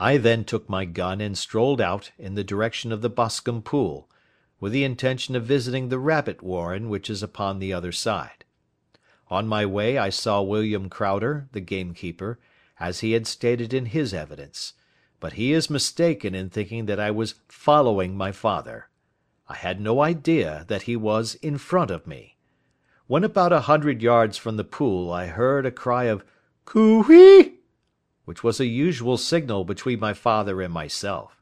I then took my gun and strolled out in the direction of the Boscombe Pool, with the intention of visiting the rabbit warren which is upon the other side. On my way I saw William Crowder, the gamekeeper, as he had stated in his evidence; but he is mistaken in thinking that I was following my father. I had no idea that he was in front of me. When about a hundred yards from the pool I heard a cry of "Coo ee!" Which was a usual signal between my father and myself.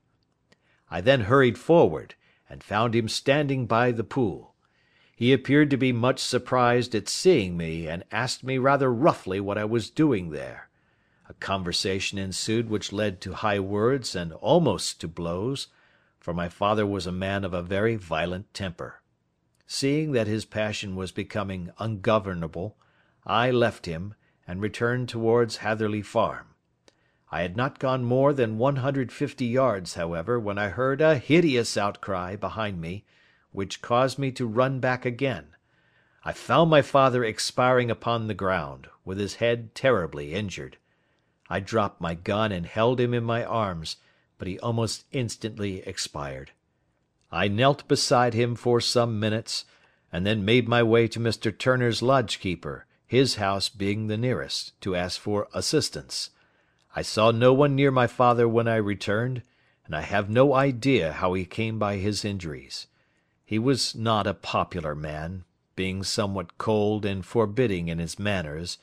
I then hurried forward, and found him standing by the pool. He appeared to be much surprised at seeing me, and asked me rather roughly what I was doing there. A conversation ensued which led to high words and almost to blows, for my father was a man of a very violent temper. Seeing that his passion was becoming ungovernable, I left him, and returned towards Hatherley Farm. I had not gone more than 150 yards, however, when I heard a hideous outcry behind me, which caused me to run back again. I found my father expiring upon the ground, with his head terribly injured. I dropped my gun and held him in my arms, but he almost instantly expired. I knelt beside him for some minutes, and then made my way to Mr. Turner's lodge keeper, his house being the nearest, to ask for assistance. I saw no one near my father when I returned, and I have no idea how he came by his injuries. He was not a popular man, being somewhat cold and forbidding in his manners,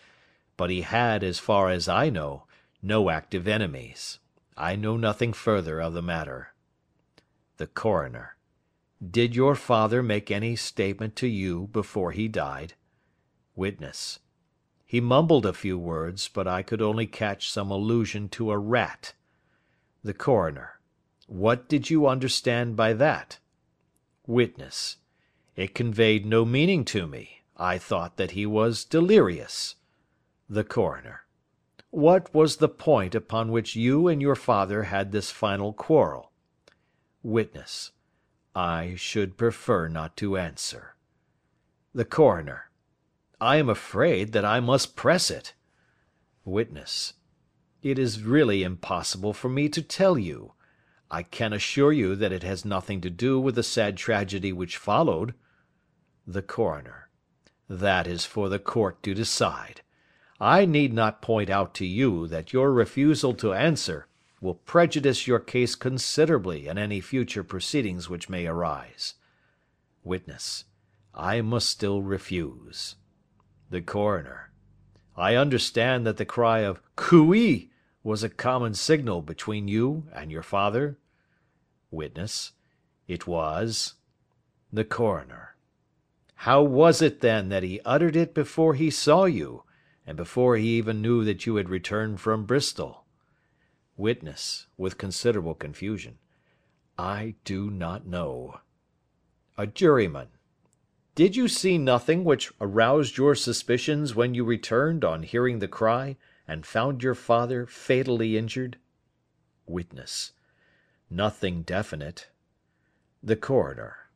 but he had, as far as I know, no active enemies. I know nothing further of the matter. The Coroner: Did your father make any statement to you before he died? Witness: He mumbled a few words, but I could only catch some allusion to a rat. The Coroner: What did you understand by that? Witness: It conveyed no meaning to me. I thought that he was delirious. The Coroner: What was the point upon which you and your father had this final quarrel? Witness: I should prefer not to answer. The Coroner: I am afraid that I must press it. Witness: It is really impossible for me to tell you. I can assure you that it has nothing to do with the sad tragedy which followed. The Coroner: That is for the court to decide. I need not point out to you that your refusal to answer will prejudice your case considerably in any future proceedings which may arise. Witness: I must still refuse. The Coroner: I understand that the cry of "Coo ee!" was a common signal between you and your father? Witness: It was. The Coroner: How was it, then, that he uttered it before he saw you, and before he even knew that you had returned from Bristol? Witness (with considerable confusion): I do not know. A Juryman: Did you see nothing which aroused your suspicions when you returned on hearing the cry, and found your father fatally injured? Witness: Nothing definite. The Coroner: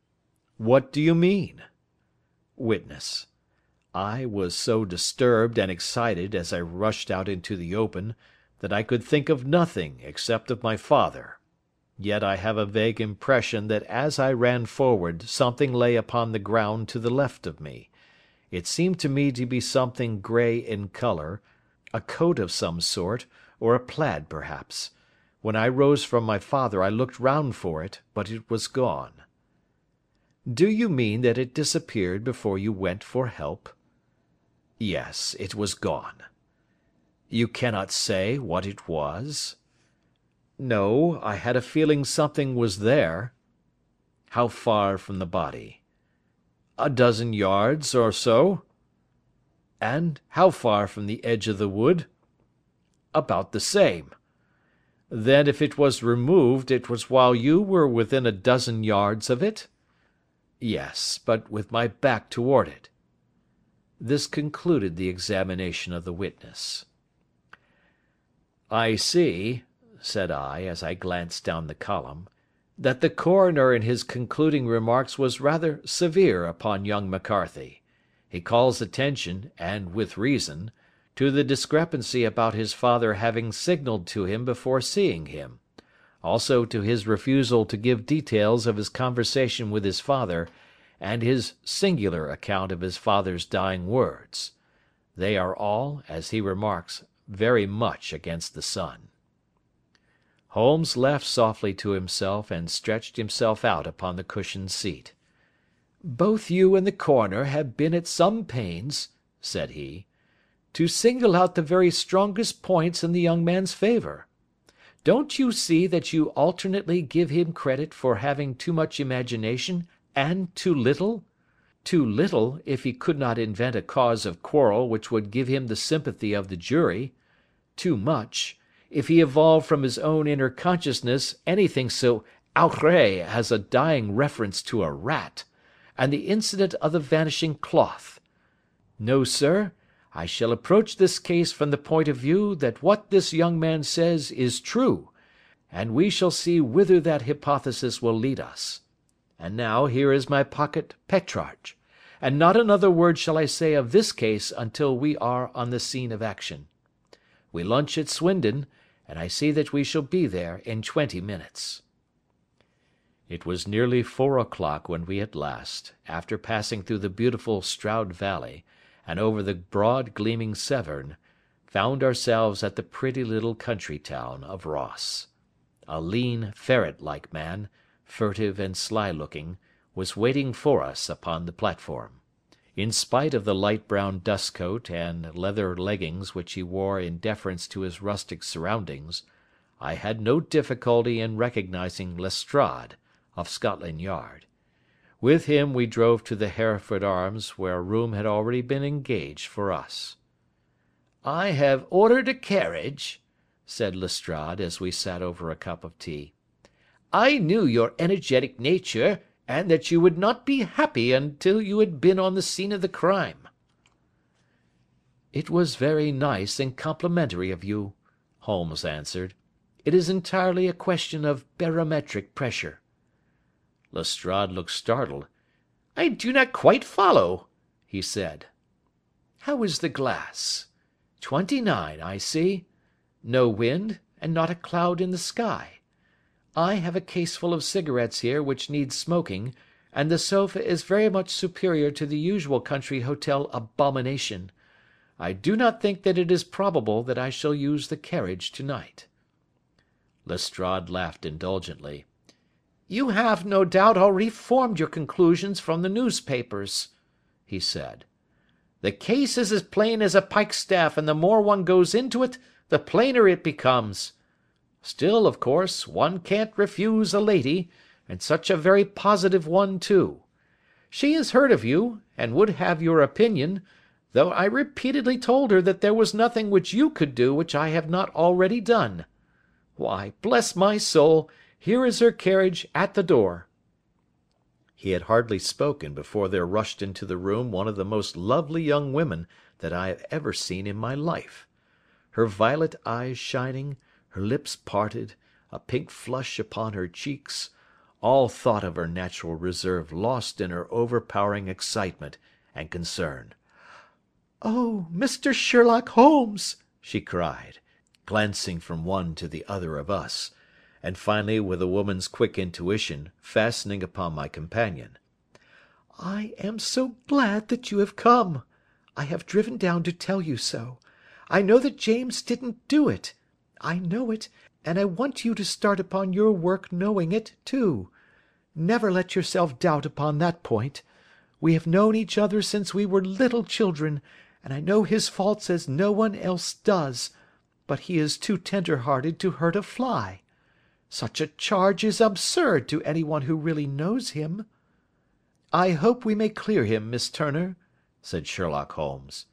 What do you mean? Witness: I was so disturbed and excited as I rushed out into the open, that I could think of nothing except of my father. Yet I have a vague impression that as I ran forward something lay upon the ground to the left of me. It seemed to me to be something grey in colour, a coat of some sort, or a plaid perhaps. When I rose from my father I looked round for it, but it was gone. Do you mean that it disappeared before you went for help? Yes, it was gone. You cannot say what it was? No, I had a feeling something was there. How far from the body? A dozen yards, or so. And how far from the edge of the wood? About the same. Then if it was removed it was while you were within a dozen yards of it? Yes, but with my back toward it. This concluded the examination of the witness. I see said I, as I glanced down the column, that the coroner in his concluding remarks was rather severe upon young McCarthy. He calls attention, and with reason, to the discrepancy about his father having signalled to him before seeing him; also to his refusal to give details of his conversation with his father, and his singular account of his father's dying words. They are all, as he remarks, very much against the son. Holmes laughed softly to himself and stretched himself out upon the cushioned seat. "Both you and the coroner have been at some pains," said he to single out the very strongest points in the young man's favour. Don't you see that you alternately give him credit for having too much imagination and too little? Too little, if he could not invent a cause of quarrel which would give him the sympathy of the jury; too much, if he evolved from his own inner consciousness anything so outré as a dying reference to a rat, and the incident of the vanishing cloth. No, sir. I shall approach this case from the point of view that what this young man says is true, and we shall see whither that hypothesis will lead us. And now here is my pocket Petrarch, and not another word shall I say of this case until we are on the scene of action. We lunch at Swindon, and I see that we shall be there in twenty minutes." It was nearly four o'clock when we at last, after passing through the beautiful Stroud valley, and over the broad gleaming Severn, found ourselves at the pretty little country town of Ross. A lean, ferret like man, furtive and sly looking, was waiting for us upon the platform. In spite of the light brown dust coat and leather leggings which he wore in deference to his rustic surroundings, I had no difficulty in recognising Lestrade, of Scotland Yard. With him we drove to the Hereford Arms, where a room had already been engaged for us. "I have ordered a carriage," said Lestrade, as we sat over a cup of tea. "I knew your energetic nature, and that you would not be happy until you had been on the scene of the crime." "It was very nice and complimentary of you," Holmes answered. "It is entirely a question of barometric pressure. Lestrade looked startled. "I do not quite follow," he said. "How is the glass? Twenty nine, I see. No wind, and not a cloud in the sky. I have a caseful of cigarettes here which need smoking, and the sofa is very much superior to the usual country hotel abomination. I do not think that it is probable that I shall use the carriage to night." Lestrade laughed indulgently. "You have, no doubt, already formed your conclusions from the newspapers," he said. "The case is as plain as a pikestaff and the more one goes into it, the plainer it becomes. Still, of course, one can't refuse a lady, and such a very positive one too. She has heard of you, and would have your opinion, though I repeatedly told her that there was nothing which you could do which I have not already done. Why, bless my soul! Here is her carriage at the door." He had hardly spoken before there rushed into the room one of the most lovely young women that I have ever seen in my life. Her violet eyes shining, her lips parted, a pink flush upon her cheeks, all thought of her natural reserve lost in her overpowering excitement and concern. "Oh, Mr. Sherlock Holmes!" she cried, glancing from one to the other of us and finally with a woman's quick intuition fastening upon my companion. "I am so glad that you have come. I have driven down to tell you so. I know that James didn't do it. I know it, and I want you to start upon your work knowing it, too. Never let yourself doubt upon that point. We have known each other since we were little children, and I know his faults as no one else does, but he is too tender hearted to hurt a fly. Such a charge is absurd to anyone who really knows him." "I hope we may clear him, Miss Turner," said Sherlock Holmes.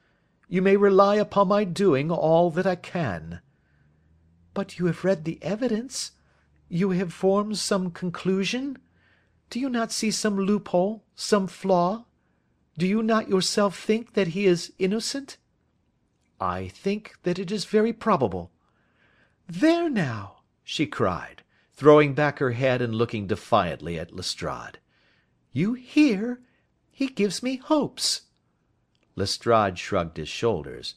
"You may rely upon my doing all that I can." "But you have read the evidence? You have formed some conclusion? Do you not see some loophole, some flaw? Do you not yourself think that he is innocent?" "I think that it is very probable." "There now!" she cried throwing back her head and looking defiantly at Lestrade. "You hear? He gives me hopes." Lestrade shrugged his shoulders.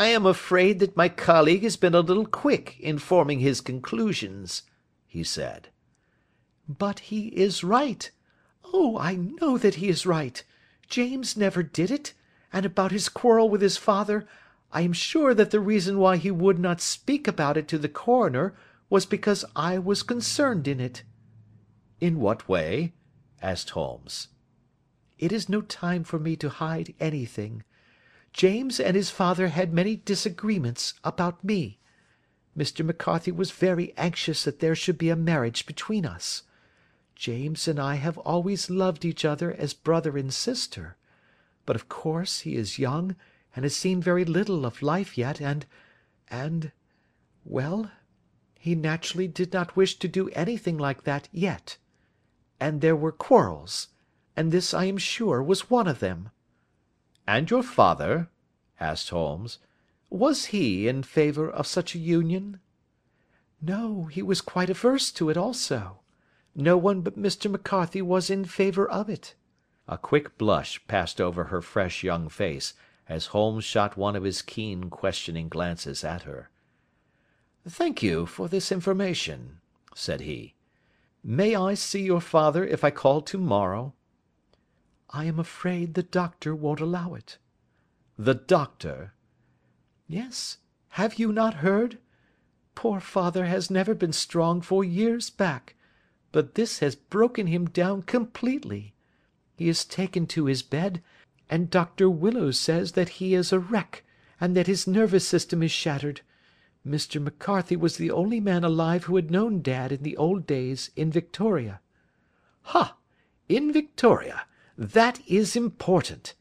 I am afraid that my colleague has been a little quick in forming his conclusions," he said. "But he is right. Oh, I know that he is right. James never did it, and about his quarrel with his father, I am sure that the reason why he would not speak about it to the Coroner was because I was concerned in it." "In what way?" asked Holmes. "It is no time for me to hide anything. James and his father had many disagreements about me. Mr. McCarthy was very anxious that there should be a marriage between us. James and I have always loved each other as brother and sister. But of course he is young, and has seen very little of life yet, and and well, he naturally did not wish to do anything like that yet. And there were quarrels, and this I am sure was one of them. "And your father," asked Holmes, "was he in favour of such a union?" "No, he was quite averse to it also. No one but Mr. McCarthy was in favour of it." A quick blush passed over her fresh young face as Holmes shot one of his keen questioning glances at her. "Thank you for this information," said he. "May I see your father if I call to morrow?" "I am afraid the doctor won't allow it." "The doctor?" "Yes. Have you not heard? Poor father has never been strong for years back, but this has broken him down completely. He is taken to his bed, and Dr. Willows says that he is a wreck, and that his nervous system is shattered. Mr. McCarthy was the only man alive who had known Dad in the old days in Victoria." "Ha! In Victoria! That is important."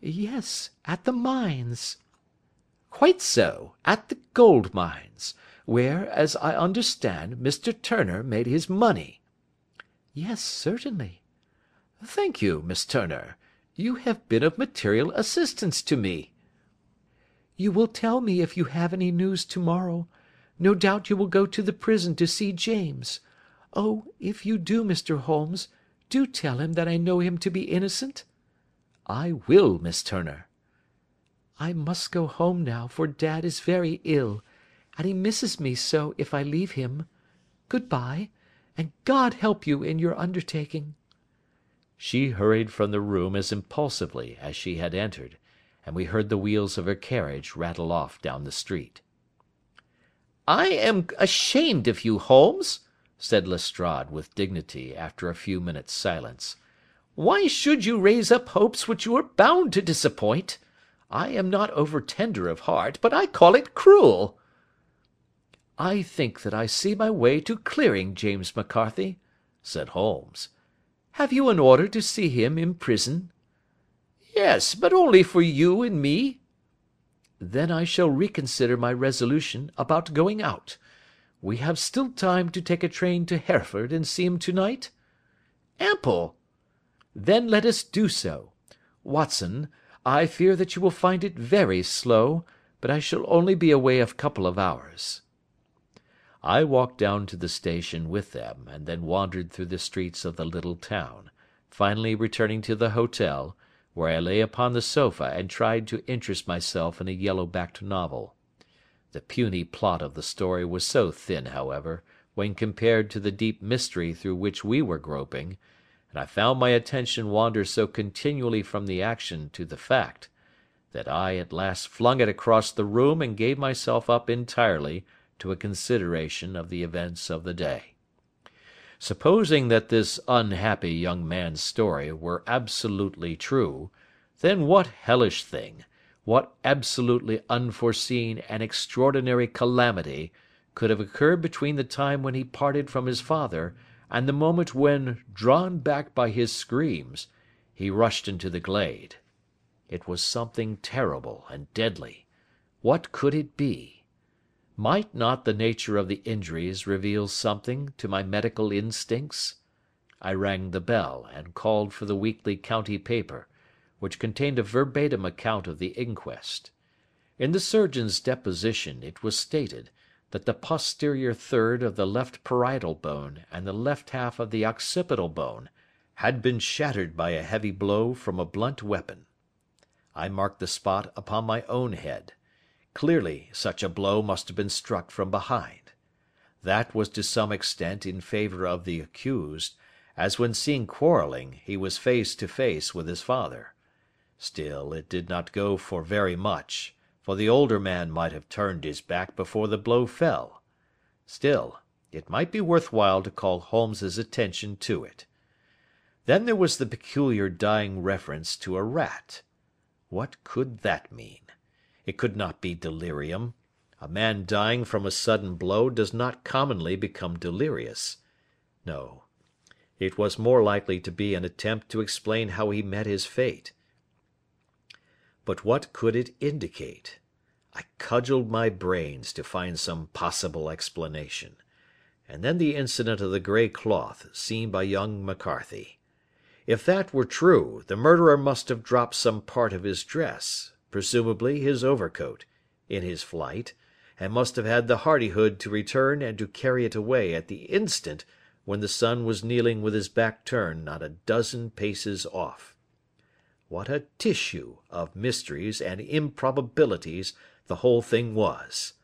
"Yes, at the mines." "Quite so, at the gold mines, where, as I understand, Mr. Turner made his money." "Yes, certainly." "Thank you, Miss Turner. You have been of material assistance to me." "You will tell me if you have any news to morrow. No doubt you will go to the prison to see James. Oh, if you do, Mr. Holmes! Do tell him that I know him to be innocent." "I will, Miss Turner." "I must go home now, for Dad is very ill, and he misses me so if I leave him. Good bye, and God help you in your undertaking." She hurried from the room as impulsively as she had entered, and we heard the wheels of her carriage rattle off down the street. "I am ashamed of you, Holmes said Lestrade with dignity after a few minutes' silence. "Why should you raise up hopes which you are bound to disappoint? I am not over tender of heart, but I call it cruel." "I think that I see my way to clearing James McCarthy," said Holmes. "Have you an order to see him in prison?" "Yes, but only for you and me." "Then I shall reconsider my resolution about going out. We have still time to take a train to Hereford and see him to night?" "Ample." "Then let us do so. Watson, I fear that you will find it very slow, but I shall only be away a couple of hours." I walked down to the station with them, and then wandered through the streets of the little town, finally returning to the hotel, where I lay upon the sofa and tried to interest myself in a yellow backed novel. The puny plot of the story was so thin, however, when compared to the deep mystery through which we were groping, and I found my attention wander so continually from the action to the fact, that I at last flung it across the room and gave myself up entirely to a consideration of the events of the day. Supposing that this unhappy young man's story were absolutely true, then what hellish thing! What absolutely unforeseen and extraordinary calamity could have occurred between the time when he parted from his father and the moment when, drawn back by his screams, he rushed into the glade? It was something terrible and deadly. What could it be? Might not the nature of the injuries reveal something to my medical instincts? I rang the bell, and called for the weekly county paper which contained a verbatim account of the inquest. In the surgeon's deposition it was stated that the posterior third of the left parietal bone and the left half of the occipital bone had been shattered by a heavy blow from a blunt weapon. I marked the spot upon my own head. Clearly such a blow must have been struck from behind. That was to some extent in favour of the accused, as when seen quarrelling he was face to face with his father. Still it did not go for very much, for the older man might have turned his back before the blow fell. Still, it might be worth while to call Holmes's attention to it. Then there was the peculiar dying reference to a rat. What could that mean? It could not be delirium. A man dying from a sudden blow does not commonly become delirious. No. It was more likely to be an attempt to explain how he met his fate. But what could it indicate? I cudgelled my brains to find some possible explanation. And then the incident of the grey cloth seen by young McCarthy. If that were true, the murderer must have dropped some part of his dress, presumably his overcoat, in his flight, and must have had the hardihood to return and to carry it away at the instant when the son was kneeling with his back turned not a dozen paces off. What a tissue of mysteries and improbabilities the whole thing was!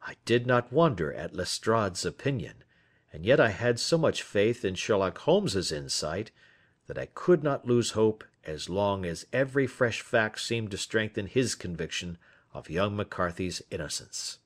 I did not wonder at Lestrade's opinion, and yet I had so much faith in Sherlock Holmes's insight, that I could not lose hope as long as every fresh fact seemed to strengthen his conviction of young McCarthy's innocence.